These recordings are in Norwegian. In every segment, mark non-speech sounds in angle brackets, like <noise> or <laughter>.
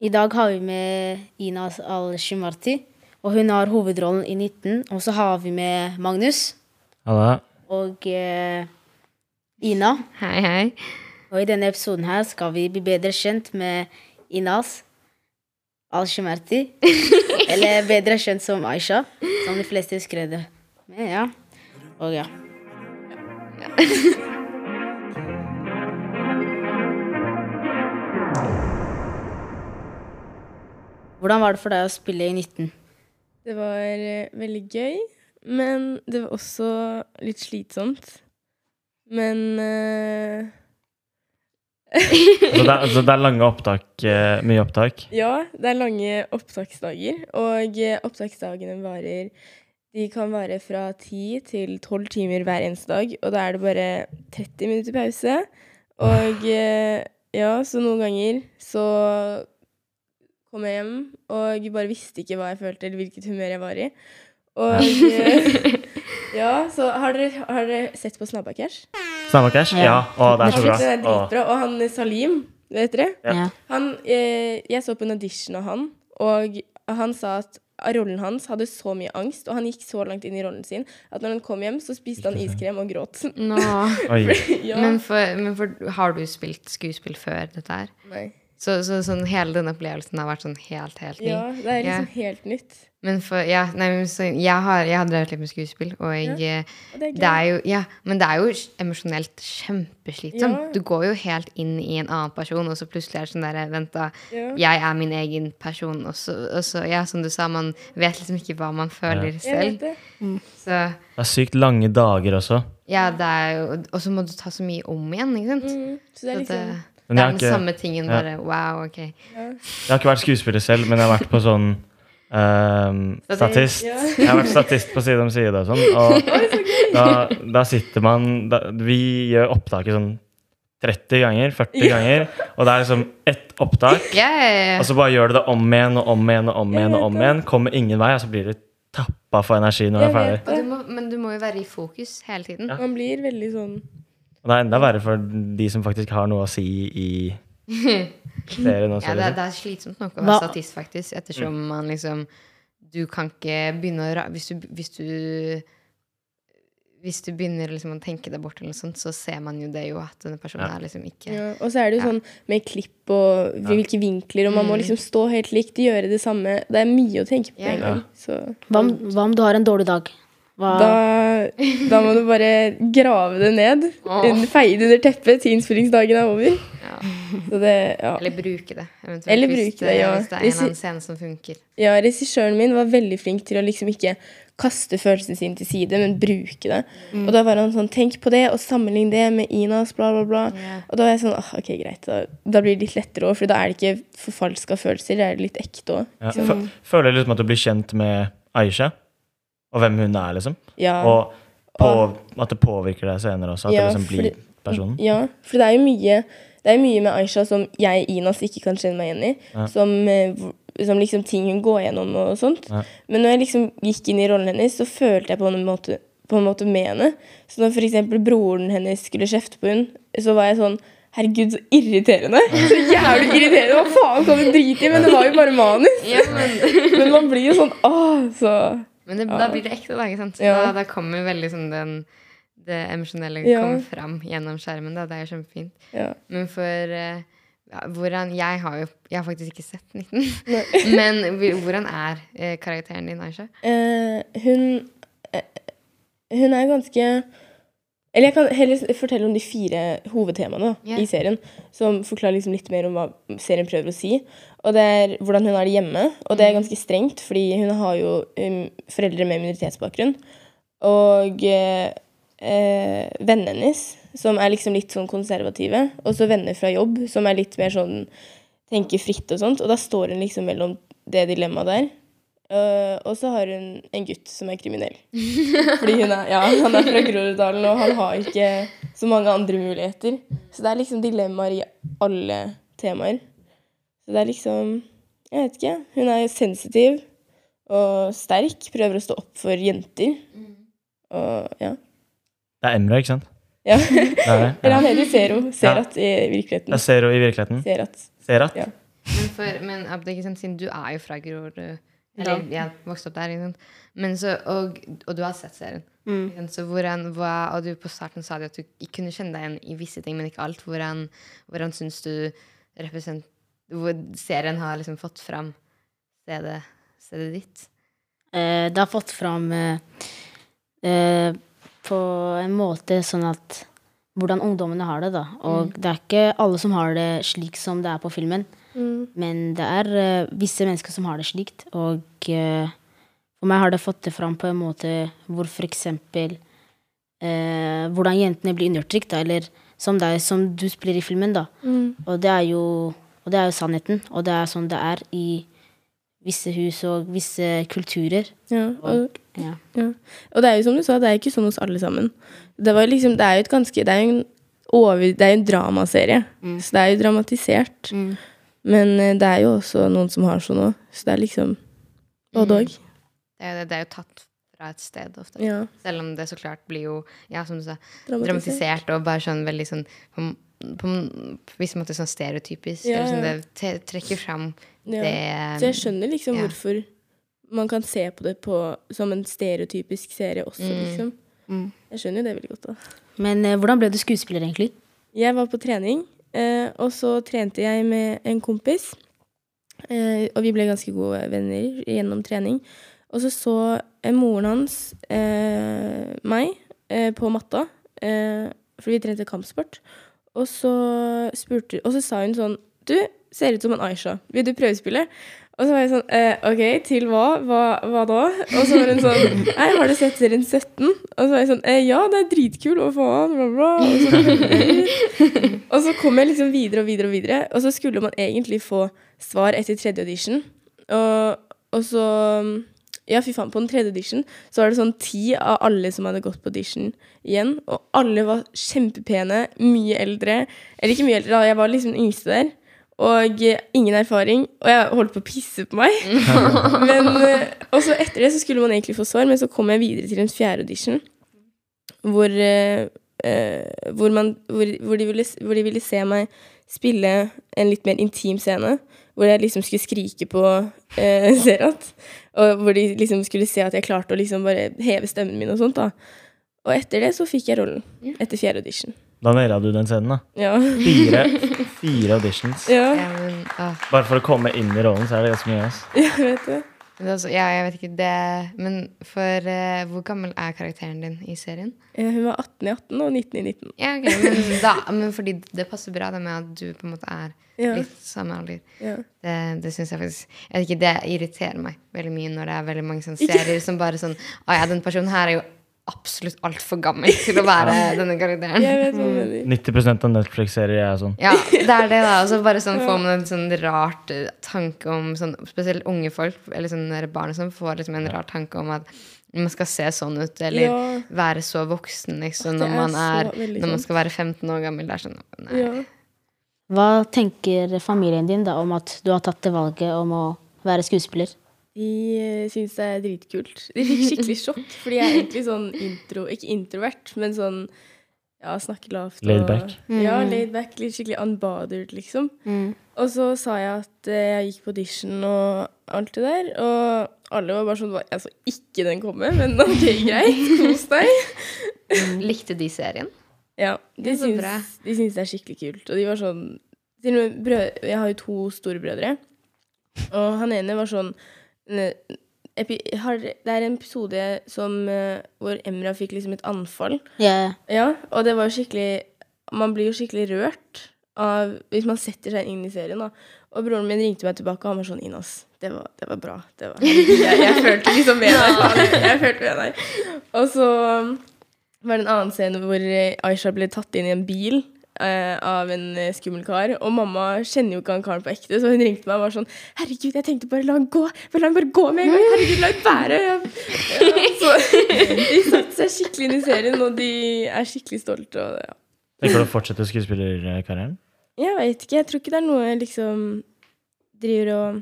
I dag har vi med Ina Al-Shimarti, og hun har hovedrollen i 19. Og så har vi med Magnus Hallo. og eh, Ina. Hei, hei. Og i denne episoden her skal vi bli bedre kjent med Inas Al-Shimarti. <laughs> eller bedre kjent som Aisha, som de fleste husker det. Men ja. Og ja. <laughs> Hvordan var det for deg å spille i 19? Det var eh, veldig gøy, men det var også litt slitsomt. Men uh... <laughs> Så det, er, så det er lange opptak, eh, mye opptak. ja, det er lange opptaksdager, og opptaksdagene varer De kan vare fra 10 til 12 timer hver eneste dag, og da er det bare 30 minutter pause. Og ja, så noen ganger så kom jeg hjem og bare visste ikke hva jeg følte, eller hvilket humør jeg var i. <laughs> Og eh, ja, så har dere, har dere sett på Snabba Cash? Snabba Cash? Ja. Å, det er så bra. Det er dritbra. Og han Salim, vet dere? Ja. Ja. Han, eh, jeg så på en audition av han, og han sa at rollen hans hadde så mye angst, og han gikk så langt inn i rollen sin at når han kom hjem, så spiste han iskrem og gråt. Nå. <laughs> Oi. ja. Men, for, men for, har du spilt skuespill før dette her? Nei. Så, så sånn, hele den opplevelsen har vært sånn helt, helt ny. Ja, det er liksom Ja. helt nytt. Men for, ja, nei, så, jeg, har, jeg har drevet litt med skuespill, og jeg, ja, Og det er det er jo, ja, men det er jo emosjonelt kjempeslitsomt. Ja. Du går jo helt inn i en annen person, og så plutselig er det sånn der Vent, da. Ja. Jeg er min egen person. Og så, og så, ja, som du sa, man vet liksom ikke hva man føler selv. det. Så Det er sykt lange dager også. ja, det er jo Og så må du ta så mye om igjen, ikke sant? Mm, så det er liksom Men det er den ikke- samme tingen, ja. bare wow, ok. Jeg har ikke vært skuespiller selv, men jeg har vært på sånn Um, statist. Ja. Jeg har vært statist på Side om side og sånn. Og da, da sitter man da, Vi gjør opptaket sånn 30 ganger, 40 ganger, og det er liksom ett opptak. Yeah. ja, ja. Og så bare gjør du det om igjen og om igjen og om igjen. og om igjen Kommer ingen vei, og så blir du tappa for energi når du er ferdig. du må, men du må jo være i fokus hele tiden. Man blir veldig sånn Og det er enda verre for de som faktisk har noe å si i <laughs> flere nå, Ja, det, liksom. det er slitsomt nok å være statist, faktisk, ettersom man liksom Du kan ikke begynne å ra Hvis du, hvis du hvis du begynner liksom å tenke deg bort, eller noe sånt, så ser man jo det jo at denne personen Ja. er liksom ikke ja. Og så er det jo Ja. sånn med klipp og hvilke vinkler, og man må Mm. liksom stå helt likt, gjøre det samme. Det er mye å tenke på Ja. en gang. Så Hva om, hva om du har en dårlig dag? Hva, da, da må du bare grave det ned. Åh. Feie det under teppet til innspillingsdagen er over. ja. Så det, ja. Eller bruke det, eventuelt. Eller hvis, bruke det, ja. hvis det er en eller annen scene som funker. ja, regissøren min var veldig flink til å liksom ikke kaste følelsene sine til side, men bruke det. Mm. Og da var han sånn Tenk på det, og sammenlign det med Inas, bla, bla, bla. Yeah. Og da var jeg sånn ah, OK, greit. Da, da blir det litt lettere òg, for da er det ikke forfalska følelser, det er litt ekte òg. Ja. Føler jeg liksom at du blir kjent med Aisha, og hvem hun er, liksom. Ja. Og på, at det påvirker deg senere også. At Ja, det liksom blir fordi- personen. Ja, for det er jo mye Det er mye med Aisha som jeg, Inas, ikke kan kjenne meg igjen i. Ja. Som, eh, som liksom ting hun går gjennom og sånt. Ja. Men når jeg liksom gikk inn i rollen hennes, så følte jeg på en måte, på en måte med henne. Så når eksempel broren hennes skulle kjefte på henne, så var jeg sånn Herregud, så irriterende! <laughs> Så jævlig irriterende! Hva faen kan du drite i? Men det var jo bare manus. Ja, men <laughs> Men man blir jo sånn Åh, så Men det, da blir det ekte, da. ikke sant? Ja. Da, da kommer veldig sånn den det emosjonelle Ja. kommer fram gjennom skjermen. Da. Det er kjempefint. Ja. Men for eh, hvordan Jeg har jo jeg har faktisk ikke sett 19. <laughs> Men hvordan er eh, karakteren din, Aisha? Eh, hun eh, Hun er ganske Eller jeg kan heller fortelle om de fire hovedtemaene yeah. I serien. Som forklarer liksom litt mer om hva serien prøver å si. Og det er hvordan hun har det hjemme. Og det er ganske strengt, fordi hun har jo um, foreldre med minoritetsbakgrunn. Og eh, eh, vennene hennes, som er liksom litt sånn konservative. Og så venner fra jobb, som er litt mer sånn tenker fritt og sånt. Og da står hun liksom mellom det dilemmaet der. Eh, og så har hun en gutt som er kriminell. Fordi hun er, ja, han er fra Groruddalen, og han har ikke så mange andre muligheter. Så det er liksom dilemmaer i alle temaer. Så det er liksom Jeg vet ikke. Hun er sensitiv og sterk. Prøver å stå opp for jenter. Og ja. Det er Emre, ikke sant? ja. Det er det. Eller han heter Zero. Serat i virkeligheten. Er Zero i virkeligheten. Serat. Serat? Ja. Men, for, men Abdi, ikke sant, siden du er jo fra Grorud Eller jeg vokste opp der. Men så, og, og du har sett serien. Mm. Så hvordan, hva, og du på starten sa at du ikke kunne kjenne deg igjen i visse ting, men ikke alt. Hvordan, hvordan syns du hvor serien har liksom fått fram stedet, stedet ditt? Eh, det har fått fram eh, eh, på en måte sånn at hvordan ungdommene har det, da. Og det er ikke alle som har det slik som det er på filmen. Men det er eh, visse mennesker som har det slikt. Og for meg har det fått det fram på en måte hvor for eksempel eh, Hvordan jentene blir undertrykt, da. Eller som deg, som du spiller i filmen, da. Og det er jo og det er jo sannheten. Og det er sånn det er i visse hus og visse kulturer. Ja, og, Ja. ja. og det er jo som du sa, det er ikke sånn hos alle sammen. Det, var liksom, det er jo et ganske Det er jo en, over, er en dramaserie. Så det er jo dramatisert. Mm. Men eh, det er jo også noen som har sånn òg. Så det er liksom både òg. Det er, jo, det, det er jo tatt fra et sted ofte. Ja. Selv om det så klart blir jo, ja, som du sa, Dramatisert. dramatisert og bare sånn veldig sånn på, på, på viss måte sånn stereotypisk. Ja, Eller sånn, det te- trekker fram Ja. det Så jeg skjønner liksom ja. hvorfor man kan se på det på, som en stereotypisk serie også, Mm. liksom. Mm. Jeg skjønner jo det veldig godt, da. Men eh, hvordan ble du skuespiller, egentlig? Jeg var på trening, eh, og så trente jeg med en kompis. Eh, og vi ble ganske gode venner gjennom trening. Og så så eh, moren hans eh, meg på matta, eh, for vi trente kampsport. Og så, spurte, og så sa hun sånn Du ser ut som en Aisha. Vil du prøvespille? Og så var jeg sånn eh, OK, til hva? hva? Hva da? Og så var hun sånn Nei, har du sett serien 17? Og så var jeg sånn eh, Ja, det er dritkul, å faen? Bla, bla. Og så og så kom jeg liksom videre og videre og videre. Og så skulle man egentlig få svar etter tredje audition. Og, og så Ja, fy faen. På den tredje audition så var det sånn ti av alle som hadde gått på audition igjen. Og alle var kjempepene, mye eldre. Eller ikke mye eldre, da. Jeg var liksom den yngste der. Og ingen erfaring. Og jeg holdt på å pisse på meg. <laughs> men, eh, og så etter det så skulle man egentlig få svar, men så kom jeg videre til en fjerde audition. Hvor eh, hvor, man, hvor, hvor, de ville, hvor de ville se meg spille en litt mer intim scene. Hvor jeg liksom skulle skrike på uh, <laughs> Zerat. Og hvor de liksom skulle se at jeg klarte å liksom bare heve stemmen min og sånt. da. Og etter det så fikk jeg rollen. Etter fjerde audition. Da naila du den scenen, da. Ja. Fire, fire auditions. ja. ja, men, ah, Bare for å komme inn i rollen, så er det ganske mye. ass. Jeg vet det. men det også, ja, jeg vet ikke det Men for eh, hvor gammel er karakteren din i serien? Eh, Hun var 18 i 18 og 19 i 19. Ja, ok, men, da, men fordi det passer bra det med at du på en måte er Ja. litt samme alder. Ja. Det, det synes jeg faktisk jeg vet ikke, Det irriterer meg veldig mye når det er veldig mange sånne serier som bare sånn Å ja, den personen her er jo absolutt altfor gammel til å være <laughs> denne karakteren. Jeg vet hva du 90% av Netflix-serier er sånn. Ja, det er det, da. Og så bare sånn får man en sånn rart eh, tanke om sånn, Spesielt unge folk, eller sånn barn som får liksom en rar tanke om at man skal se sånn ut, eller Ja. være så voksen, liksom, når man, er, når man skal være 15 år gammel. Det er sånn Nei. Ja. Hva tenker familien din da om at du har tatt det valget om å være skuespiller? De uh, syns det er dritkult. <laughs> De fikk skikkelig sjokk, fordi jeg er egentlig sånn intro... Ikke introvert, men sånn ja, snakke lavt. og- Laid back. Ja, laid back. Litt skikkelig unbothered, liksom. Og så sa jeg at eh, jeg gikk på audition og alt det der. Og alle var bare sånn Jeg så ikke den komme, men <laughs> ok, greit. Kos deg. Likte de serien? Ja, de er syns, de syns det er skikkelig kult. Og de var sånn til og med brød, Jeg har jo to storebrødre. Og han ene var sånn Det er en episode som, eh, hvor Emra fikk liksom et anfall. Yeah. Ja, og det var jo skikkelig Man blir jo skikkelig rørt av Hvis man setter seg inn i serien, da. Og broren min ringte meg tilbake, og han var sånn Inas, det var, det var bra. Det var, jeg, jeg følte liksom med deg. Jeg, følte med deg. Og så um, var det en annen scene hvor eh, Aisha ble tatt inn i en bil eh, av en eh, skummel kar. Og mamma kjenner jo ikke han karen på ekte, så hun ringte meg og var sånn Herregud, jeg tenkte bare la han gå! Bare la han bare gå med en gang! Herregud, la han være! Ja, så de satte seg skikkelig inn i serien, og de er skikkelig stolte. Og, ja. Tenker du å fortsette skuespillerkarrieren? Jeg veit ikke. Jeg tror ikke det er noe jeg liksom driver og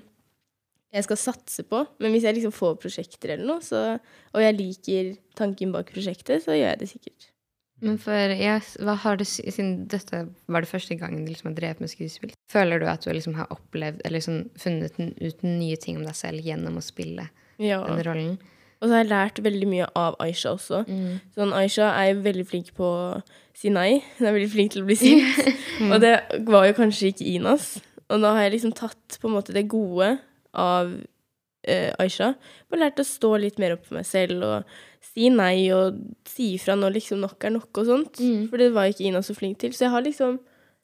jeg skal satse på. Men hvis jeg liksom får prosjekter eller noe, så, og jeg liker tanken bak prosjektet, så gjør jeg det sikkert. Men for jeg, du, Siden dette var det første gangen du liksom har drevet med skuespill, føler du at du liksom har opplevd eller liksom funnet ut nye ting om deg selv gjennom å spille Ja. den rollen? Og så har jeg lært veldig mye av Aisha også. Sånn, Aisha er veldig flink på å si nei. Hun er veldig flink til å bli sint. <laughs> Og det var jo kanskje ikke Inas. Og da har jeg liksom tatt på en måte det gode av eh, Aisha. Og lært å stå litt mer opp for meg selv og si nei og si ifra når liksom nok er nok og sånt. For det var ikke Ina så flink til. Så jeg har liksom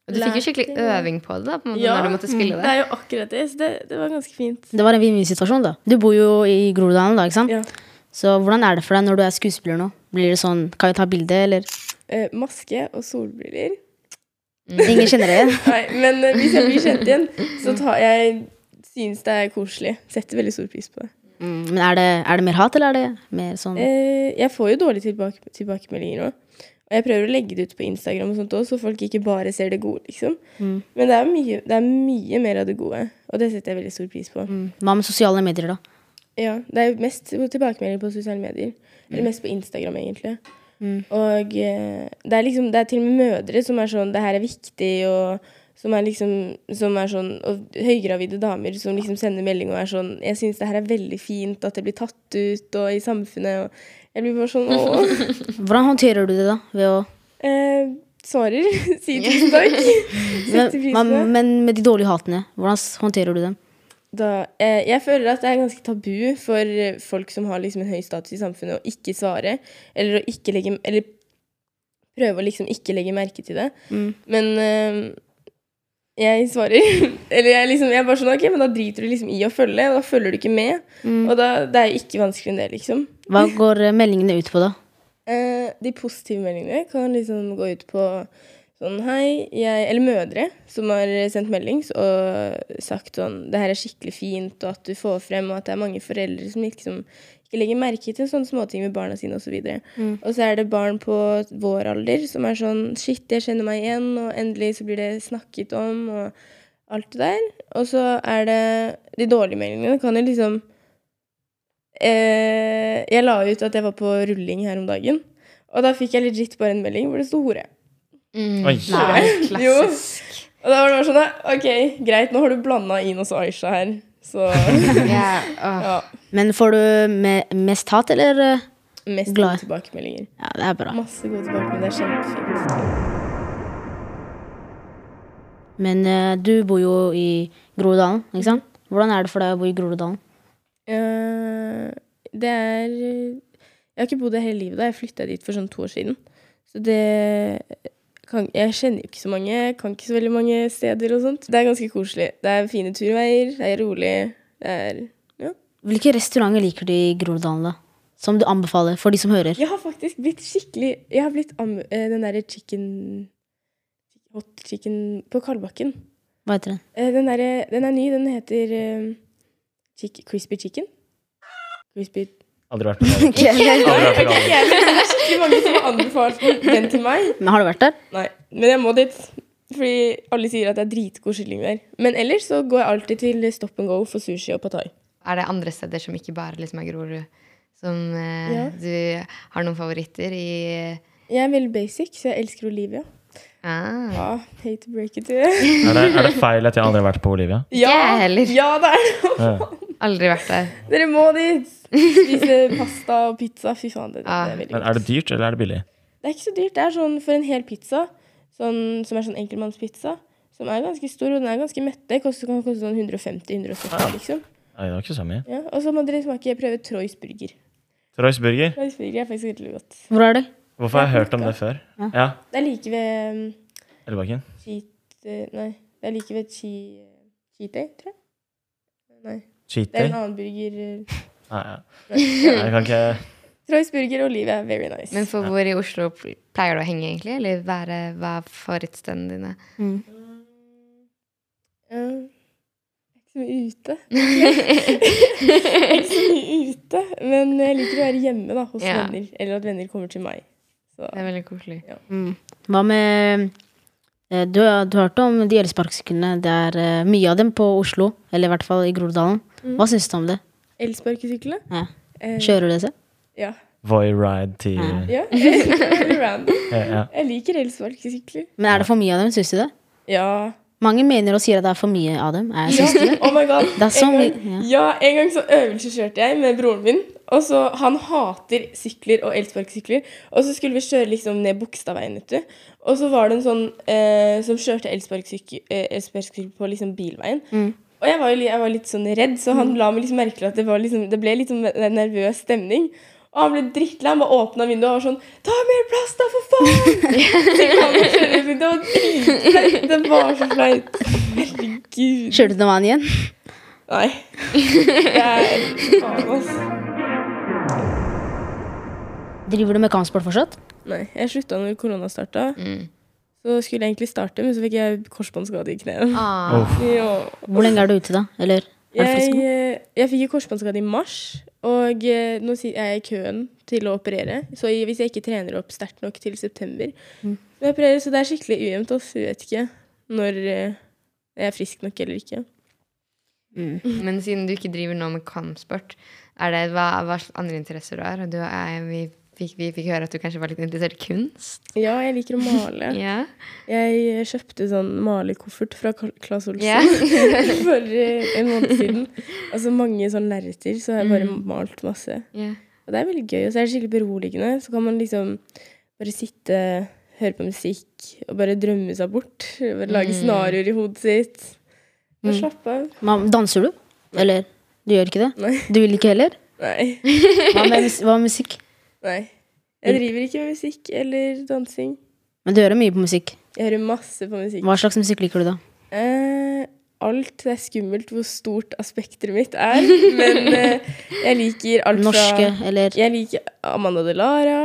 du fikk jo skikkelig øving på det da, på en måte, Ja, når du måtte spille Det det. er jo akkurat det. Så det, det var ganske fint. Det var en vinn-vinn-situasjon, da. Du bor jo i Groruddalen, da, ikke sant? Ja. Så hvordan er det for deg når du er skuespiller nå? Blir det sånn Kan vi ta bilde, eller? Eh, maske og solbriller. Ingen kjenner det <laughs> igjen? Nei, men eh, hvis jeg blir kjent igjen, så tar jeg synes det er koselig. Setter veldig stor pris på det. Mm, men er det, er det mer hat, eller er det mer sånn Eh, jeg får jo dårlige tilbake, tilbakemeldinger nå. Og jeg prøver å legge det ut på Instagram, og sånt også, så folk ikke bare ser det gode. liksom. Mm. Men det er, mye, det er mye mer av det gode, og det setter jeg veldig stor pris på. mm, Hva med sosiale medier, da? Ja, Det er mest tilbakemeldinger på sosiale medier. Eller mest på Instagram, egentlig. Mm. Og eh, det er liksom, det er til og med mødre som er sånn 'Det her er viktig', og som er liksom som er sånn, Og høygravide damer som liksom sender melding og er sånn 'Jeg syns det her er veldig fint at det blir tatt ut og i samfunnet', og jeg blir bare sånn <laughs> Åh. Hvordan håndterer du det, da? Ved å Eh, svarer. <laughs> Sier <laughs> tusen takk. Setter pris på det. men, men med de dårlige hatene, hvordan håndterer du dem? Da, eh, jeg føler at det er ganske tabu for eh, folk som har liksom en høy status i samfunnet, å ikke svare. Eller å ikke legge Eller prøve å liksom ikke legge merke til det. Mm. Men eh, jeg svarer. <laughs> eller jeg liksom Jeg er bare sånn OK, men da driter du liksom i å følge, og da følger du ikke med. Mm. Og da, det er jo ikke vanskeligere enn det, liksom. Hva går eh, meldingene ut på, da? Eh, de positive meldingene kan liksom gå ut på sånn Hei, jeg Eller mødre som har sendt melding og sagt sånn Det her er skikkelig fint, og at du får frem, og at det er mange foreldre som liksom ikke legger merke til sånne småting med barna sine, osv. Og, Mm. og så er det barn på vår alder som er sånn Shit, jeg kjenner meg igjen, og endelig så blir det snakket om, og alt det der. Og så er det De dårlige meldingene kan jo liksom eh, Jeg la ut at jeg var på rulling her om dagen. Og da fikk jeg legit bare en melding hvor det sto hore. Mm. Oi. Nei, Jo. klassisk. Og da var det bare sånn OK, greit, nå har du blanda Inos og Aisha her. Så <laughs> Ja, ja. Men får du me mest hat, eller? eh? Mest Glad. gode tilbakemeldinger. Ja, det er bra. Masse gode tilbakemeldinger. Det er kjempefint. Men uh, du bor jo i Groruddalen, ikke sant? Hvordan er det for deg å bo i Groruddalen? Uh, det er Jeg har ikke bodd der hele livet. da Jeg flytta dit for sånn to år siden. Så det kan, Jeg kjenner jo ikke så mange. Kan ikke så veldig mange steder og sånt. Det er ganske koselig. Det er fine turveier, det er rolig. Det er Ja. Hvilke restauranter liker du i Groruddalen, da? Som du anbefaler for de som hører? Jeg har faktisk blitt skikkelig Jeg har blitt eh, den derre chicken Hot chicken på Kalbakken. Hva heter den? Eh, Den, derre- den er ny. Den heter uh, chick, Crispy Chicken. Crispy Aldri vært der. det. Er skikkelig mange som har anbefalt den til meg. Men har du vært der? Nei, men jeg må dit. Fordi alle sier at det er dritgod kylling der. Men ellers så går jeg alltid til Stop and Go for sushi og patai. Er det andre steder som ikke bare liksom er Grorud? Som eh, Ja. du har noen favoritter i Jeg er veldig basic, så jeg elsker Olivia. Ah. Ja, hate to break it to you. Er det, er det feil at jeg aldri har vært på Olivia? <laughs> Ja, jeg heller. ja, det er det. Aldri vært der. Dere må dit. Spise pasta og pizza. Fy faen, det, det Ah. er veldig Men godt. er det dyrt, eller er det billig? Det er ikke så dyrt. Det er sånn for en hel pizza, sånn, som er sånn enkeltmannspizza, som er ganske stor, og den er ganske mette. Det koster, kan koste sånn 150-170, liksom. Nei, det var ikke så mye. Ja, og så må dere smake prøve Troys burger. Troy's Burger. Troys burger er faktisk veldig godt. Hvor er det? Hvorfor har jeg hørt om det før? Ja. Ja, Det er like ved um, Ellebakken. cheat... eh, Nei, det er like ved chi, cheat day, tror jeg. Nei, Cheat det er en annen burger. eh, Nei, ja. Nei. Jeg kan ikke Troys burger og Olivia er very nice. Men for hvor i Oslo pleier du å henge, egentlig? Eller være, hva er favorittstedene dine? Mm. Er ikke så mye ute. <laughs> Ikke så mye ute, men jeg liker å være hjemme da, hos Ja. venner. Eller at venner kommer til meg. Så. Det er veldig koselig. Mm. Hva med eh, du, har- du har hørt om de elsparkesyklene. Det er eh, mye av dem på Oslo, eller i hvert fall i Groruddalen. Hva syns du om det? Elsparkesyklene? Ja. Eh, Kjører du disse? Ja. Voi Ride til Ja, <laughs> <laughs> ja, ja. Jeg liker elsparkesykler. Men er det for mye av dem, syns du det? Ja. Mange mener og sier at det er for mye av dem. Jeg syns ja. det? Oh my god. Det er så en gang, gang, ja. en gang så øvelseskjørte jeg med broren min. Og så, Han hater sykler og elsparkesykler. Og så skulle vi kjøre liksom ned Bogstadveien. vet du. Og så var det en sånn eh, som kjørte elsparkesykkel eh, elsparkesykkel på liksom bilveien. Og jeg var, jeg var litt sånn redd, så han la meg liksom merke til at det, var liksom, det ble litt sånn nervøs stemning. Og han ble drittlei. Han bare åpna vinduet og var sånn 'Ta mer plass, da, for faen!' <laughs> Så det var dritflaut. Det var så flaut. Herregud. Kjørte du noe annet igjen? Nei. <laughs> Det er faen, ass. Driver du med kampsport fortsatt? Nei, jeg slutta når korona starta. Mm. Så skulle jeg egentlig starte, men så fikk jeg korsbåndskade i kneet. Ah. <laughs> Ja. Hvor lenge er du ute, da? Eller er du Jeg, frisk? eh, jeg fikk korsbåndskade i mars, og eh, nå er jeg i køen til å operere. Så hvis jeg ikke trener opp sterkt nok til september Mm. opererer, så det er skikkelig ujevnt. ass. Jeg vet ikke når eh, jeg er frisk nok eller ikke. Mm. Men siden du ikke driver nå med kampsport, er det, hva, hva andre interesser du har? Du er vi, fikk, vi fikk høre at du kanskje var litt interessert i kunst? Ja, jeg liker å male. <laughs> Ja. Jeg eh, kjøpte sånn malekoffert fra Claes Olsen Ja. <laughs> for eh, en måned siden. Altså mange sånn lerreter, så har jeg bare malt masse. ja. Og det er veldig gøy, og så er det skikkelig beroligende. Så kan man liksom bare sitte, høre på musikk og bare drømme seg bort. Bare lage Mm. scenarioer i hodet sitt. Og Mm. slappe av. Ma- Danser du? Eller du gjør ikke det? Nei. Du vil ikke heller? Nei. Hva med, hva med musikk? Nei. Jeg driver ikke med musikk eller dansing. Men du hører mye på musikk. Jeg hører masse på musikk. Hva slags musikk liker du, da? Eh, alt det er skummelt hvor stort aspekteret mitt er. <laughs> Men eh, jeg liker alt fra Norske, eller Jeg liker Amanda Delara,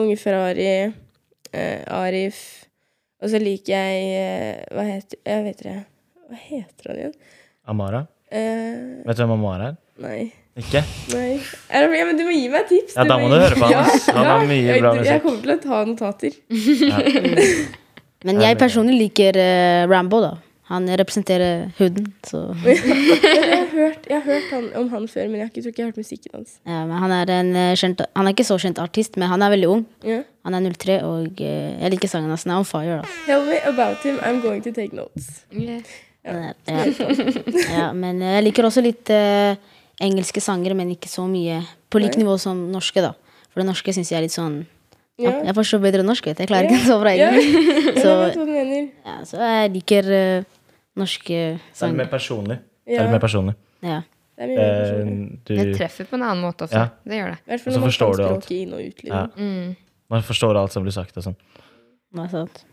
Unge Ferrari, eh, Arif. Og så liker jeg eh, Hva heter Jeg vet det. Hva heter han igjen? Amara? Eh, Vet du hvem Amara er? nei. Ikke? Nei. Er det, ja, men du må gi meg et tips. Ja, da må du høre på han, ass. Han har mye bra musikk. jeg kommer til å ta notater. <laughs> Men jeg personlig liker eh, Rambo, da. Han representerer huden, så <laughs> Jeg har hørt, jeg har hørt han, om han før, men jeg har ikke, tror ikke jeg har hørt musikken hans. ja, men han er en eh, kjent Han er ikke så kjent artist, men han er veldig ung. Yeah. Han er 03, og eh, jeg liker sangen hans. Den er on fire, da. Tell me about him, I'm going to take notes. Ja. Er- Ja. ja, men jeg liker også litt eh, engelske sanger, men ikke så mye på like nivå som norske, da. For det norske syns jeg er litt sånn ja, Ja. Jeg forstår bedre norsk, vet du. Jeg klarer ikke så bra engelsk. Så, ja, så jeg liker uh, norske Det er mer sanger. personlig. Det er mer personlig. Ja. det mye mer personlig. du, Det treffer på en annen måte også. Ja. Det gjør det. I hvert fall når man kan språket inn og ut. ja, Liksom. Mm. man forstår alt som blir sagt og sånn. Det er sant.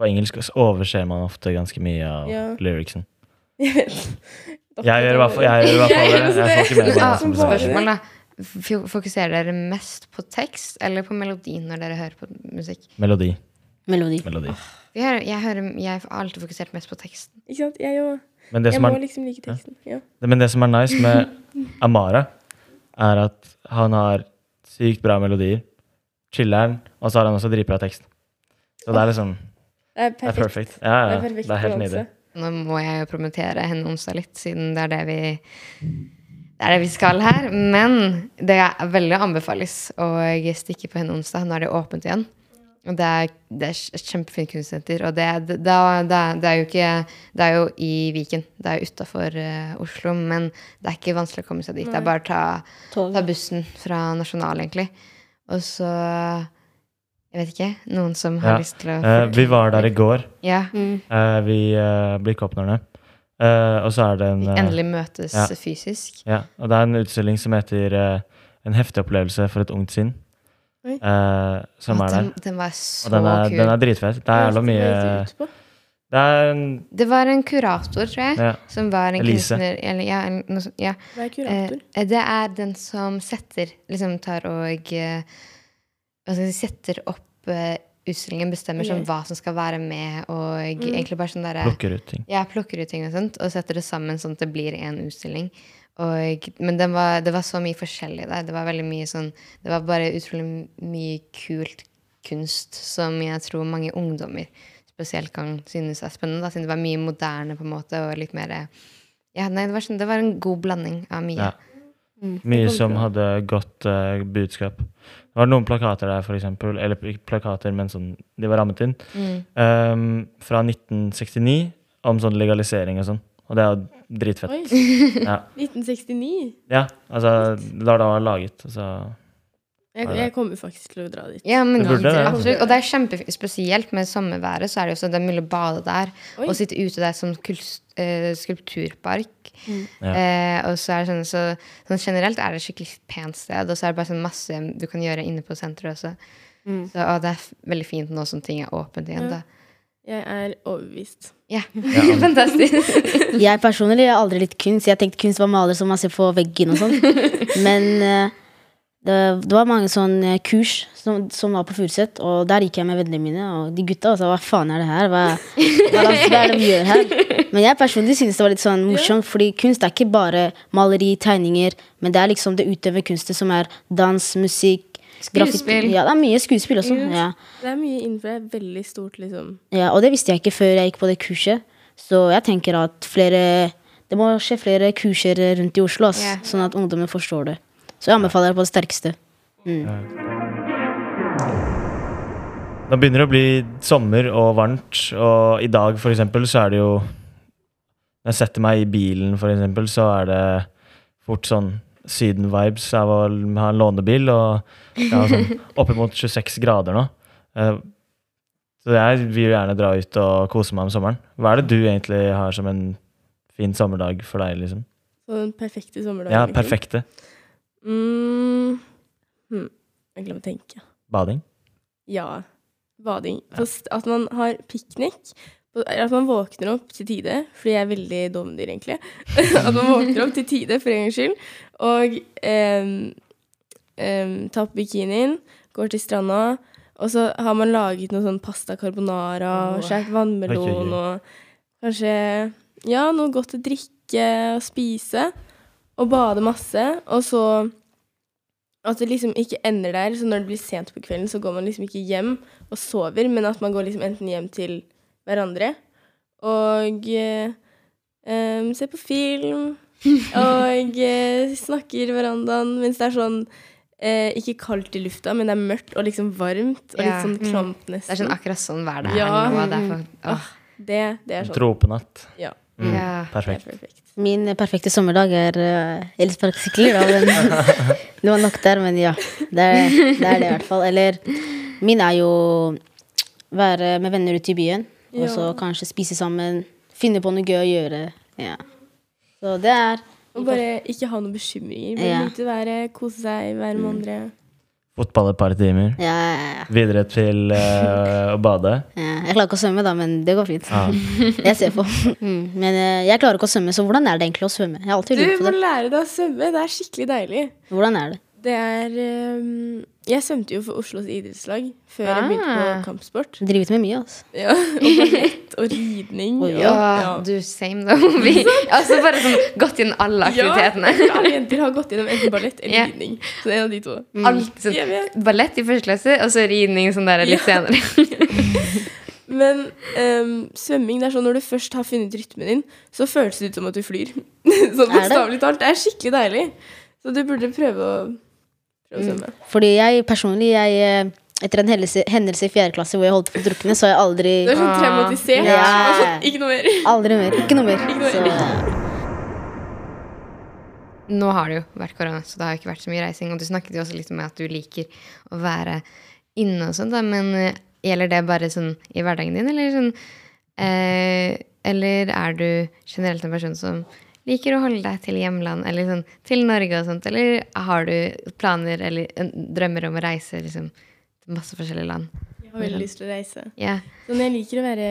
På engelsk overser man ofte ganske mye av Ja. lyricsen. <laughs> Jeg vet. Jeg gjør i hvert fall jeg gjør i hvert fall <laughs> det. Jeg får ikke med meg som spørsmål, da. Fokuserer dere mest på tekst eller på melodi når dere hører på musikk? Melodi. Melodi. Melodi. Jeg, hører, jeg, hører, jeg har alltid fokusert mest på teksten. Ikke sant? Jeg òg. Men det Jeg som må er, liksom like teksten. Ja. men det som er nice med Amara, er at han har sykt bra melodier. Chiller'n, og så har han også dritbra tekst. Så det er liksom Det er Det er perfekt. perfekt. Ja, ja. Det er perfekt Det er helt nydelig. Nå må jeg jo promotere henne onsdag litt, siden det er det vi det er det vi skal her. Men det er veldig anbefales å stikke på henne onsdag. Nå er det åpent igjen. Og det er, det er et kjempefint kunstsenter. Og det, det, det, er- det jo ikke Det er jo i Viken. Det er jo utafor Oslo. Men det er ikke vanskelig å komme seg dit. Det er bare å ta, ta bussen fra Nasjonal, egentlig. Og så Jeg vet ikke. Noen som har Ja. lyst til å uh, vi var der i går. Ja. Mm. Uh, vi uh, Blikkåpnerne. Uh, og så er det en Vi Endelig møtes ja. fysisk. Ja, og det er en utstilling som heter eh, En heftig opplevelse for et ungt sinn. Eh, som Å, er der. Den, den var så Og den er, kul. den er dritfett. Det er jævla mye det er en Det var en kurator, tror jeg, ja, som var en Elise. kunstner eller, ja, en- noe ja. Hva er kurator? Eh, det er den som setter Liksom tar og eh, Hva skal jeg si Setter opp uh, utstillingen, bestemmer sånn hva som skal være med, og egentlig bare sånn derre plukker ut ting. Ja, plukker ut ting og sånt, og setter det sammen sånn at det blir en utstilling. Og, men den var, det var så mye forskjellig der. Det var veldig mye sånn Det var bare utrolig mye kult kunst som jeg tror mange ungdommer spesielt kan synes er spennende. Da, siden det var mye moderne på en måte, og litt mer Ja, nei, det var, sånn, det var en god blanding av mye. Ja. Mye som hadde godt uh, budskap. Det var noen plakater der, for eksempel, eller ikke plakater, men sånn, de var rammet inn, ehm, fra 1969 om sånn legalisering og sånn. Og det er jo dritfett. Oi. <laughs> Ja. <laughs> 1969. ja, altså, da det var laget. altså Jeg, jeg kommer faktisk til å dra dit. Ja, men Det burde ja. absolutt. Og det er kjempespesielt med sommerværet. Så er det jo så det er mulig å bade der Oi. og sitte ute der som kulst, eh, skulpturpark. Ja. Eh, og så er det sånn, så, sånn generelt er det et skikkelig pent sted, og så er det bare sånn masse du kan gjøre inne på senteret også. Så, og det er f- veldig fint nå som ting er åpent igjen. Da. Jeg er overbevist. Ja, <laughs> fantastisk. Jeg personlig har aldri litt kunst. Jeg tenkte kunst var maler som man ser på veggen og sånn. <laughs> Men eh, det, det var mange sånne kurs som, som var på Furuset, og der gikk jeg med vennene mine. Og de gutta sa hva faen er det her? Hva, hva, hva er det vi gjør her? Men jeg personlig synes det var litt sånn morsomt, fordi kunst er ikke bare maleri, tegninger, men det er liksom det utøvende kunstet som er dans, musikk. Skuespill. Ja, det er mye skuespill også. Ja. Det er mye innenfor det. er Veldig stort, liksom. Ja, og det visste jeg ikke før jeg gikk på det kurset. Så jeg tenker at flere Det må skje flere kurser rundt i Oslo, ass, yeah. sånn at ungdommen forstår det. Så jeg anbefaler det på det sterkeste. Nå begynner det å bli sommer og varmt, og i dag for eksempel så er det jo Når jeg setter meg i bilen, for eksempel, så er det fort sånn Syden-vibes av å ha en lånebil, og det er sånn <laughs> oppimot 26 grader nå. Eh, Så jeg vil gjerne dra ut og kose meg om sommeren. Hva er det du egentlig har som en fin sommerdag for deg, liksom? Så den perfekte sommerdagen. Ja, liksom. Mm. Hm. Jeg glemmer å tenke. Bading? Ja. Bading. Ja. At man har piknik. At man våkner opp til tide, fordi jeg er veldig dovendyr, egentlig. <laughs> At man våkner opp til tide, for en gangs skyld, og um, um, tar på bikinien, går til stranda, og så har man laget noe sånn pasta carbonara og skåret vannmelon og kanskje ja, noe godt å drikke og spise, og bade masse, og så at det liksom ikke ender der, så når det blir sent på kvelden, så går man liksom ikke hjem og sover, men at man går liksom enten hjem til hverandre og eh, ser på film <laughs> og eh, snakker i verandaen mens det er sånn eh, ikke kaldt i lufta, men det er mørkt og liksom varmt og Ja. litt sånn klamt Det er sånn akkurat sånn vær det er Ja. nå. Det er for, åh, Det, det er sånn. Tropenatt. Ja, Mm, Ja. det er Perfekt. perfekt. Min eh, perfekte sommerdag er uh, elsparkesykler, da, men <laughs> det var nok der, men ja. Det er det, er det i hvert fall. Eller min er jo være med venner ute i byen, og så Ja. kanskje spise sammen, finne på noe gøy å gjøre. Ja. Så det er Og bare ikke ha noen bekymringer. Bare Ja. været, kose seg, være med andre. Fotball et par timer. ja, ja, ja. Videre til uh, <laughs> å bade. Ja, Jeg klarer ikke å svømme, da, men det går fint. Ah. <laughs> Jeg ser på. Mm. Men eh, jeg klarer ikke å svømme, så hvordan er det egentlig å svømme? Jeg Du må det. lære deg å svømme. Det er skikkelig deilig. Hvordan er det? Det er ehm, Jeg svømte jo for Oslos idrettslag før jeg begynte Ah. på kampsport. Drivet med mye, altså. Ja, og ballett og ridning. Og, ja. ja. Du, same, da. <laughs> Vi, altså bare sånn gått inn alle aktivitetene. Ja, <laughs> alle jenter har gått gjennom enten ballett eller yeah. ridning. Så det er en av de to. Alt så, Ballett i første klasse, og så ridning sånn der litt senere. <laughs> Men um, svømming det er sånn når du først har funnet rytmen din, så føles det ut som at du flyr. sånn bokstavelig talt. Det er skikkelig deilig. Så du burde prøve å, svømme. Fordi jeg personlig, jeg eh, etter en hendelse, hendelse i fjerde klasse hvor jeg holdt på å drukne, så har jeg aldri Du er sånn traumatisert. Ja. sånn, ikke noe mer. Aldri mer. Ikke noe mer. Ikke noe Så, mer. Nå har det jo vært korona, så det har ikke vært så mye reising. Og du snakket jo også litt om at du liker å være inne og sånn. Men eh, gjelder det bare sånn i hverdagen din, eller sånn eh, Eller er du generelt en person som liker å holde deg til hjemland, eller sånn til Norge og sånt? Eller har du planer eller eh, drømmer om å reise liksom til masse forskjellige land? Jeg har veldig lyst til å reise. Ja. Sånn, jeg liker å være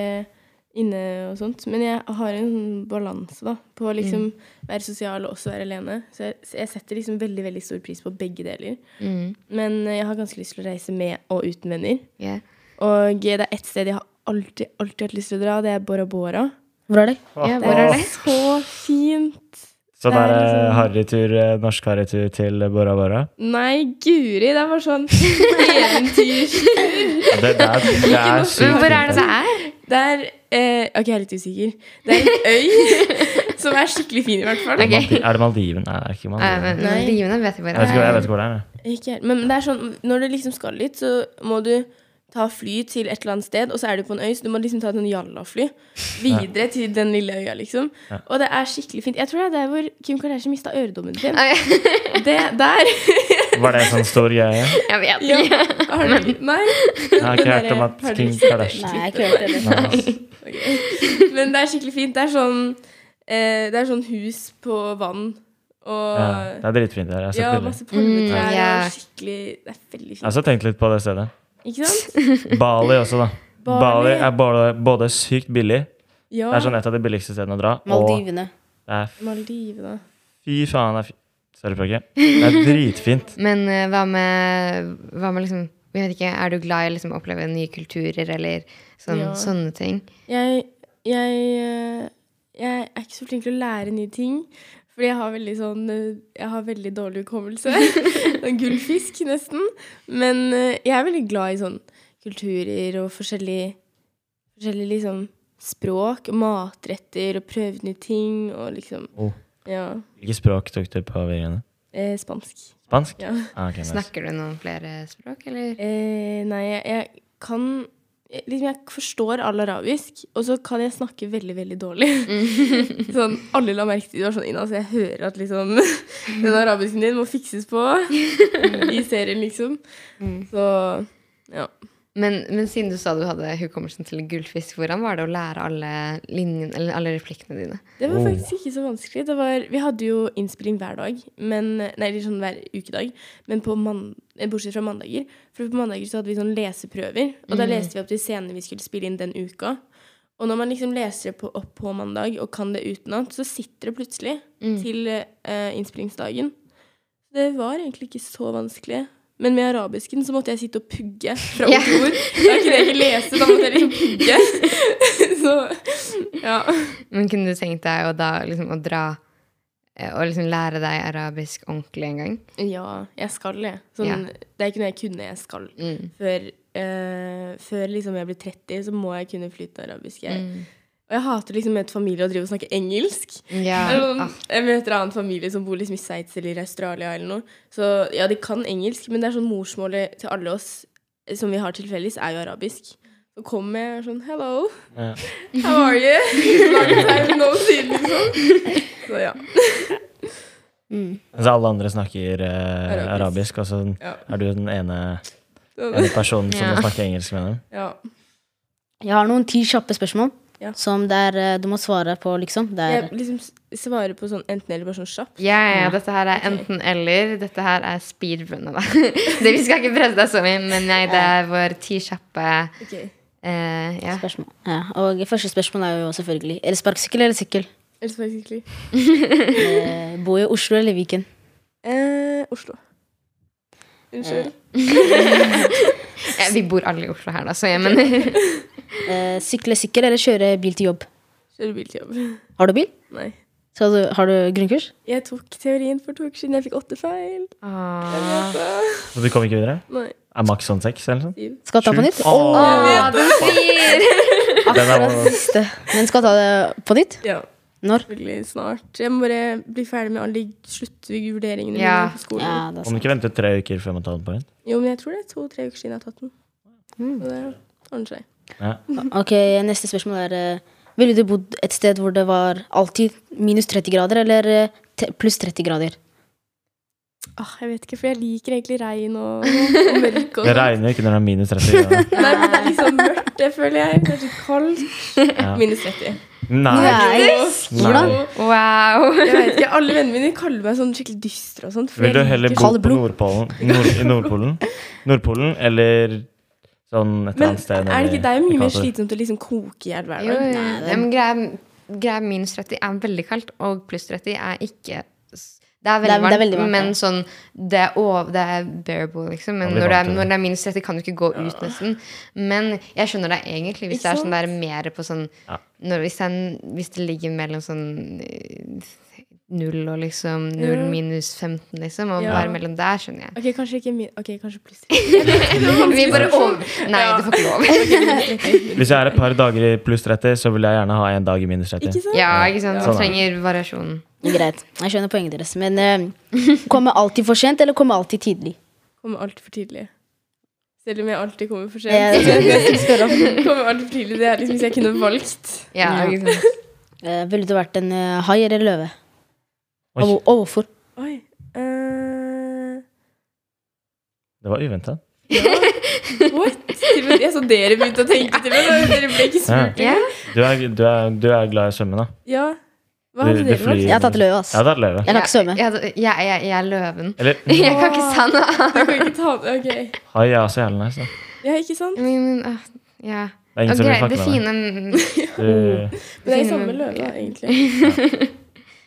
inne og sånt, men jeg har en sånn balanse da, på å liksom være sosial og også være alene. Så jeg, jeg setter liksom veldig veldig stor pris på begge deler. Mm. Men eh, jeg har ganske lyst til å reise med og uten venner. Yeah. Og det er ett sted jeg har alltid, alltid hatt lyst til å dra, det er Bora Bora. Hvor er det? ja Det hvor er det? så fint. Så det er eh, liksom- harrytur, eh, norsk harrytur til Bora Bora? Nei, guri, det er bare sånn <laughs> eventyrtur. Det, det er, det er sykt hvor er det det er? Det er eh, Ok, jeg er litt usikker. Det er en øy <laughs> Som er skikkelig fin, i hvert fall. Okay. Er det Maldiven? Nei, det er ikke Maldiven. men Nei. Maldivene vet jeg hvor- jeg vet ikke hvor det er. Ikke. Men det er sånn, når du liksom skal litt, så må du ta fly til et eller annet sted, og så er du på en øy, så du må liksom ta et jallafly videre til den lille øya, liksom. Og det er skikkelig fint. Jeg tror det er der hvor Kim Kardashian mista øredommen sin. <laughs> Det der. Var det en sånn stor greie? Jeg vet Ja. ikke. Har du Nei? Jeg har ikke hørt om at Kim Kardashian Nei, jeg har ikke hørt det. Okay. Men det er skikkelig fint. Det er sånn eh, Det er sånn hus på vann, og Ja, det er dritfint der. Ja, masse palmetrær Mm, yeah. skikkelig Det er veldig fint. Jeg har også tenkt litt på det stedet. Ikke sant? <laughs> Bali også, da. Bali. Bali er både, både sykt billig. Ja. Det er sånn et av de billigste stedene å dra. Og Maldivene. det er Maldivene. fy faen, det er fint. Sorry, språket. Det er dritfint. <laughs> Men uh, hva med, hva med liksom jeg vet ikke, Er du glad i å liksom oppleve nye kulturer eller sånn, Ja. sånne ting? Jeg, jeg, eh, jeg er ikke så flink til å lære nye ting. Fordi jeg har veldig sånn eh, Jeg har veldig dårlig hukommelse. En <laughs> Gullfisk, nesten. Men eh, jeg er veldig glad i sånn kulturer og forskjellig Forskjellig liksom språk og matretter og prøve nye ting og liksom Oh. Ja. Hvilket språk tok du på videregående? Eh, spansk. Spansk? Ja. Ah, okay, nice. Snakker du noen flere språk, eller? Eh, nei, jeg, jeg kan Liksom, jeg forstår all arabisk, og så kan jeg snakke veldig, veldig dårlig. <laughs> sånn, alle la merke til det. var sånn, Ina, så jeg hører at liksom <laughs> den arabisken din må fikses på <laughs> i serien, liksom. Så ja. Men, men siden du sa du hadde hukommelsen til gullfisk, hvordan var det å lære alle linjen, eller alle replikkene dine? Det var Oh. faktisk ikke så vanskelig. Det var, vi hadde jo innspilling hver dag, men, nei, sånn hver ukedag, men på man, eh, bortsett fra mandager. For på mandager så hadde vi sånn leseprøver, og da leste vi opp de scenene vi skulle spille inn den uka. Og når man liksom leser det på, opp på mandag og kan det utenat, så sitter det plutselig til eh, innspillingsdagen. Det var egentlig ikke så vanskelig. Men med arabisken så måtte jeg sitte og pugge fra ord til ord. Da kunne jeg ikke lese, da måtte jeg liksom pugge. <laughs> så ja. Men kunne du tenkt deg å da liksom å dra eh, og liksom lære deg arabisk ordentlig en gang? Ja, jeg skal det. Sånn, Ja. Det er ikke noe jeg kunne, jeg skal. Mm. Før, uh, før liksom jeg blir 30, så må jeg kunne flytte arabisk. Jeg. Mm. Og jeg hater liksom møte familie og drive og snakke engelsk. Ja. Det er sånn, Ah, Jeg møter en annen familie som bor liksom i Sveits eller i Australia eller noe. Så ja, de kan engelsk, men det er sånn morsmålet til alle oss som vi har til felles, er jo arabisk. Så kommer jeg sånn Hello, Ja. how are you? <laughs> Long time no see, liksom. Så ja. Mm. Så alle andre snakker eh, Arabisk. arabisk, og så Ja. er du den ene, ene personen som Ja. må snakke engelsk med dem. ja. Jeg har noen ti kjappe spørsmål Ja. som det er du må svare på, liksom. Det Jeg er, liksom svare på sånn enten eller bare sånn kjapt. Ja, ja, ja, dette her er enten eller. Dette her er speedrunnet, da. <laughs> Det, vi skal ikke presse deg så mye, men nei, det er vår ti kjappe okay. eh, ja. spørsmål. Ja. Og første spørsmål er jo selvfølgelig elsparkesykkel eller sykkel? Eller sparkesykkel. Eh, bo i Oslo eller Viken? Eh, Oslo. Unnskyld. <laughs> Ja, Vi bor alle i Oslo her, da, så jeg men Eh, sykle sykkel eller kjøre bil til jobb? Kjøre bil til jobb. <laughs> Har du bil? Nei. Skal du, har du grunnkurs? Jeg tok teorien for to uker siden. Jeg fikk åtte feil. Ah. Så du kom ikke videre? Nei, Er maks sånn seks, eller noe sånt? Skal ta på nytt? Åh, oh, du sier! <laughs> den er, Siste. Men skal ta det på nytt? Ja, Når? Veldig snart. Jeg må bare bli ferdig med alle de sluttvurderingene Ja. mine på skolen. Ja, det må du ikke vente tre uker før man tar den på igjen? Jo, men jeg tror det er to-tre uker siden jeg har tatt den. Mm. Så det ordner seg. Ja. Ok, Neste spørsmål er eh, Ville du bodd et sted hvor det var alltid minus 30 grader, eller eh, pluss 30 grader? Ah, jeg vet ikke, for jeg liker egentlig regn og, og mørk og Det regner ikke når det er minus 30 grader. <laughs> Nei, men det er liksom mørkt, det føler jeg. Kanskje kaldt. Ja. Minus 30. Nei! Hvordan? Wow. Jeg vet ikke, Alle vennene mine kaller meg sånn skikkelig dyster og sånt. Vil du heller bo på. Nordpolen, nord, i Nordpolen? Nordpolen eller sånn et eller annet sted er det ikke, det er jo mye mer slitsomt å liksom koke i hjel hver dag. jo. Ja, men greia, greia minus 30 er veldig kaldt, og pluss 30 er ikke det er veldig, Det er- det er veldig varmt, men sånn Det er, oh, det er bearable, liksom. Men når, det er, når det er minus 30, kan du ikke gå ut, nesten. Men jeg skjønner det egentlig, hvis Ikke det er sånn der mer på sånn Ja. når, hvis, det er, hvis det ligger mellom sånn eh, null og liksom null minus 15, liksom. Og Ja. være mellom der, skjønner jeg. Ok, kanskje ikke min... Ok, kanskje pluss <laughs> Vi bare over... Nei, Ja. du får ikke lov. <laughs> Hvis jeg er et par dager i pluss 30, så vil jeg gjerne ha en dag i minus 30. Ikke sant? Ja, ikke sant? Du Sånn er trenger variasjonen. Greit. Jeg skjønner poenget deres. Men uh, kommer alltid for sent, eller kommer alltid tidlig? Kommer alltid for tidlig. Selv om jeg alltid kommer for sent. <laughs> kommer alltid for tidlig. Det er liksom hvis jeg kunne valgt. Ja, Ja. sant? Eh, ville du vært en uh, hai eller løve? Oi, Og, og hvorfor? Oi. Uh... det var uventa. what? Til Jeg så dere begynte å tenke til meg. Dere ble ikke spurt. Ja. Du er, du, er, du er glad i å svømme, da? Ja. Hva hadde dere flyr- Jeg har tatt løve, ass. Jeg, det er løve. Jeg kan ikke svømme. Jeg, jeg, jeg, jeg er løven. Eller <laughs> Jeg kan ikke sa noe Du kan ikke ta det. Ok. hai er også jævlig nice. Da. Ja, ikke sant? Men, uh, ja. Det er ingen okay, som vil greit, med deg. fine Du, Men det er Fine- samme løve, egentlig. <laughs>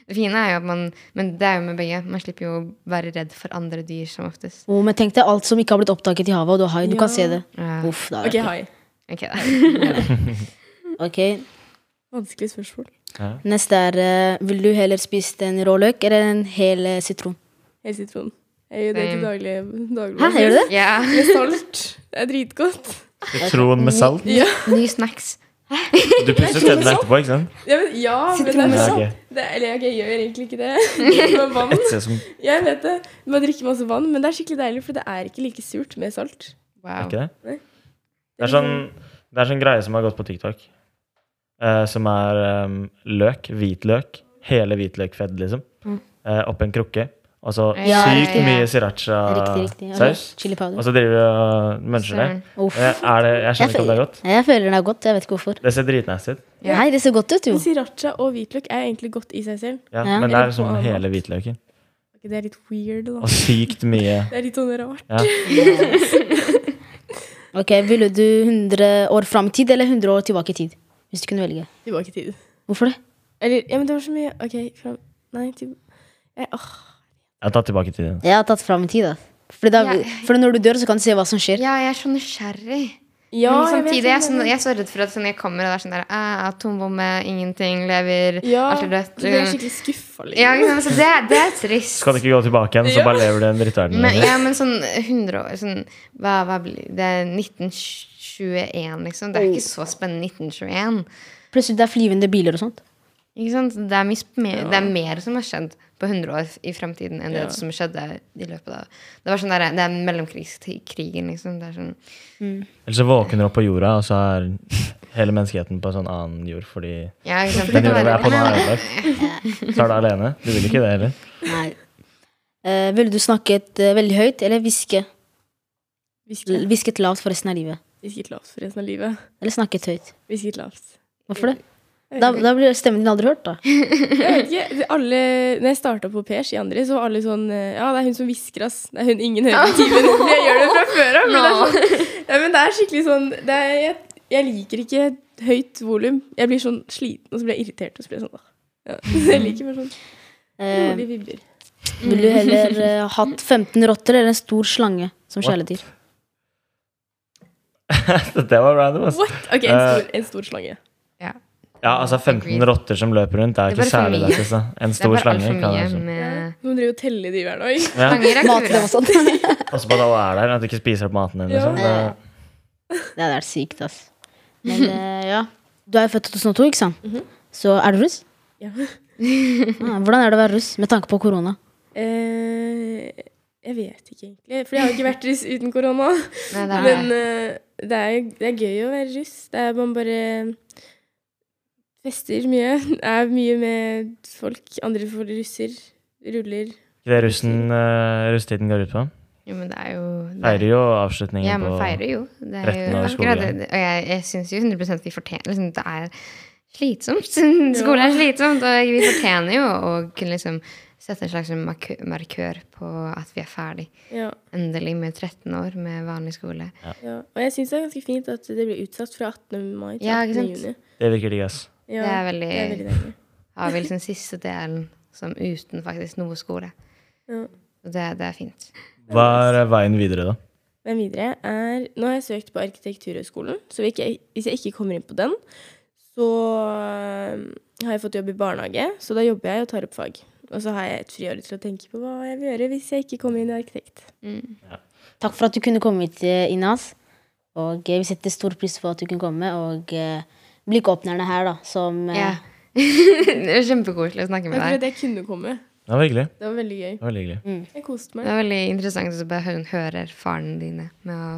Det fine er jo at man Men det er jo med begge. Man slipper jo å være redd for andre dyr som oftest. Oh, men tenk deg alt som ikke har blitt oppdaget i havet, og du har hai. Du Ja. kan se det. Ja. Uff, da er Ok, det hai. <laughs> Ok, da. <laughs> Ok, Vanskelig spørsmål. ja. Neste er uh, Vil du heller spist en rå løk eller en hel uh, sitron? Hel sitron. Jeg gjør det til daglig. daglig. Hæ, gjør du det? Ja. <laughs> Med salt. Det er dritgodt. Sitron med salt. Ja, Ny snacks. Du pusser tennene etterpå, ikke sant? ja, men, ja men det Sitron er med ok. Det er, eller jeg, jeg gjør egentlig ikke det. <laughs> <laughs> Med vann. Jeg vet det. Du må drikke masse vann, men det er skikkelig deilig, for det er ikke like surt med salt. Er Wow. ikke det? Det er sånn, det er sånn greie som har gått på TikTok. eh, som er um, løk, hvitløk, hele hvitløkfedd, liksom. Mm. eh, Oppi en krukke. Og så Ja, sykt ja, ja. mye Riktig. Ja, sriracha-saus. Og så driver du og muncher det. Det. Jeg skjønner ikke om det er godt. Jeg føler den er godt. Jeg vet ikke hvorfor. Det ser dritnasty ut. Ja. Nei, det ser godt ut, jo. Sriracha og hvitløk er egentlig godt i seg selv. Ja, Ja. men det er liksom hele hvitløken. Det er litt weird, da. Og sykt mye <laughs> Det er litt sånn rart. ja. <laughs> Ok, Ville du 100 år fram i tid eller 100 år tilbake i tid? Hvis du kunne velge. Tilbake i tid. Hvorfor det? Eller, ja, men det var så mye Ok, fram Nei, til jeg, åh. Jeg har tatt tilbake til. Jeg har tatt fram i tid. da Fordi da, Ja. fordi når du dør, så kan du se hva som skjer. Ja, jeg er så nysgjerrig. Ja, Men samtidig jeg er, sånn, jeg er så redd for at sånn, jeg kommer og det er sånn der Atombombe, ingenting, lever, Ja, alt er dødt. Du blir skikkelig skuffa. Liksom. Ja, ikke sant, så det, det er trist. Skal du ikke gå tilbake igjen, så Ja. bare lever du i en drittverden? Men, ja, men sånn 100 år sånn, hva, hva blir Det er 1921, liksom. Det er ikke så spennende 1921. Plutselig det er flyvende biler og sånt. Ikke sant? Det er, mer, det er mer som har skjedd på 100 år i fremtiden enn det Ja. som skjedde i løpet av Det var sånn der, det er mellomkrigskrigen, liksom. Det er sånn Eller så våkner du opp på jorda, og så er hele menneskeheten på en sånn annen jord fordi Ja, den jorda vi er på nå, er ødelagt. <laughs> Så er du alene. Du vil ikke det heller. Nei. Uh, ville du snakket uh, veldig høyt eller hviske? Hvisket lavt for resten av livet? hvisket lavt for resten av livet. Eller snakket høyt? Hvisket lavt. Hvorfor det? Da, da blir stemmen din aldri hørt, da. <laughs> Jeg vet ikke. Alle, når jeg starta på Pers i andre, så var alle sånn eh, Ja, det er hun som hvisker, ass. Det er hun ingen hører på timen. Jeg gjør det fra før av. Men, sånn, ja, men det er skikkelig sånn det er, jeg, jeg liker ikke høyt volum. Jeg blir sånn sliten, og så blir jeg irritert. Og så blir jeg sånn, da. ja. <laughs> Så jeg liker bare sånn Eh, rolige vibber. Vil du heller uh, hatt 15 rotter eller en stor slange som kjæledyr? <laughs> det var random, ass. What? Ok, en stor, en stor slange. Ja, altså 15 Agreed. rotter som løper rundt, er Det er ikke særlig det. Altså. <laughs> En Det er stor bare slange med Noen driver og teller de hver dag. ja. Slanger er Mat og <laughs> sånt. Passe på at alle er der, at du ikke spiser opp maten din. Liksom. Ja. Det, Det hadde vært sykt, altså. Men eh, ja. Du er jo født i 2002, ikke sant? Så er du russ? Ja. <laughs> Ah, hvordan er det å være russ med tanke på korona? Eh, jeg vet ikke egentlig. For jeg har ikke vært russ uten korona. Nei, det er Men uh, det, er, det er gøy å være russ. Det er man bare fester mye. <laughs> Er mye med folk. Andre folk russer. Ruller. Hva er russen uh, russetiden går ut på? Jo, men det er jo det er- Feirer jo avslutningen Ja, man feirer jo. Det er 13 jo akkurat det. Og jeg, jeg syns jo 100 vi fortjener liksom, Det er slitsomt. <laughs> Skole er slitsomt, og vi fortjener jo å kunne liksom sette en slags markør på at vi er ferdig. Ja, Endelig med 13 år med vanlig skole. ja. Og jeg syns det er ganske fint at det blir utsatt fra 18. mai til 18. ikke juni. Det virker digg, ass. Ja, Det er veldig, det er veldig deilig. <laughs> Har vi liksom siste delen som uten faktisk noe skole. Ja. Det, det er fint. Hva er eh, veien videre, da? Veien videre er Nå har jeg søkt på Arkitekturhøgskolen, så hvis jeg, ikke kommer inn på den, så øh, har jeg fått jobb i barnehage, så da jobber jeg og tar opp fag. Og så har jeg et friår til å tenke på hva jeg vil gjøre hvis jeg ikke kommer inn i arkitekt. Takk for at du kunne komme hit, eh, Inas. Og eh, vi setter stor pris på at du kunne komme. Og eh, blikåpnerne her, da, som eh, Ja. <laughs> det var kjempekoselig å snakke med deg. Jeg at jeg kunne komme. Det var hyggelig. Det var veldig gøy. Det var veldig hyggelig. Jeg koste Det var veldig interessant å bare høre, høre erfaringene dine med å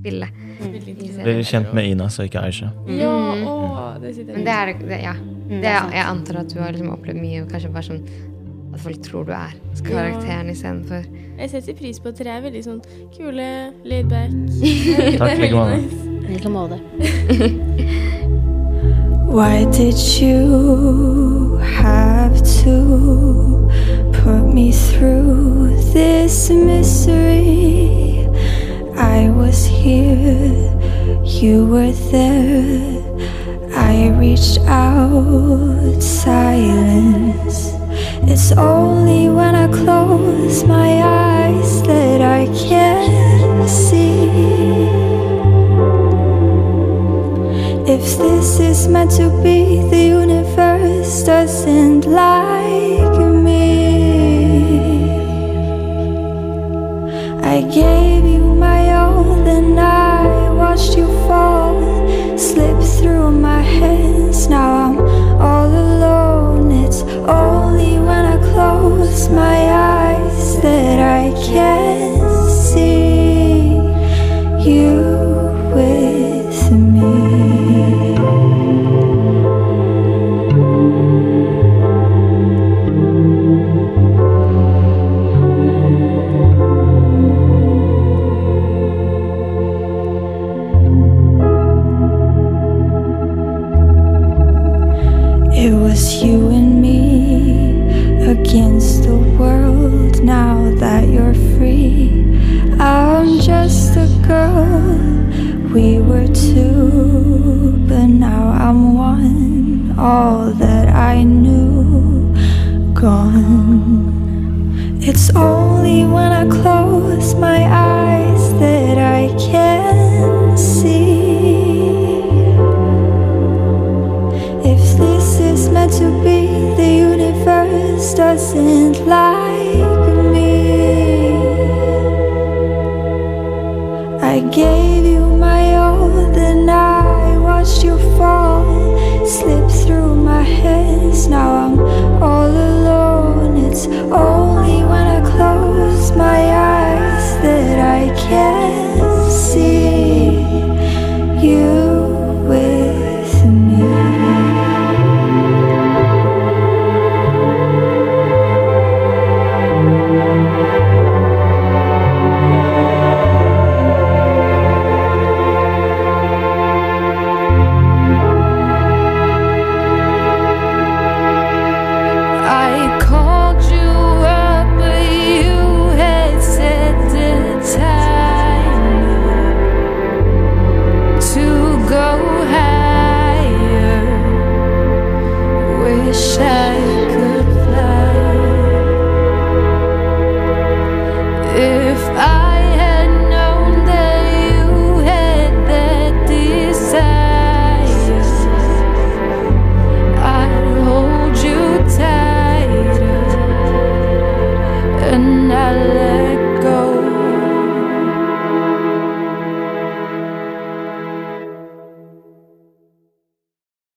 spille. Mm. i interessant. Bli serien. kjent med Ina, så ikke Aisha. Ja, å, det sitter Men jeg det er det, det ja. Det, jeg antar at du har liksom opplevd mye, og kanskje bare sånn at folk tror du er karakteren istedenfor Jeg setter pris på at dere er veldig sånn kule, laidback. Takk, like måte. I like måte. <laughs> Why did you have to put me through this misery? I was here, you were there. I reached out, silence. It's only when I close my eyes that I can see. If this is meant to be, the universe doesn't like me. I gave you my all, then I watched you fall, slip through my hands. Now I'm all alone. It's only when I close my eyes that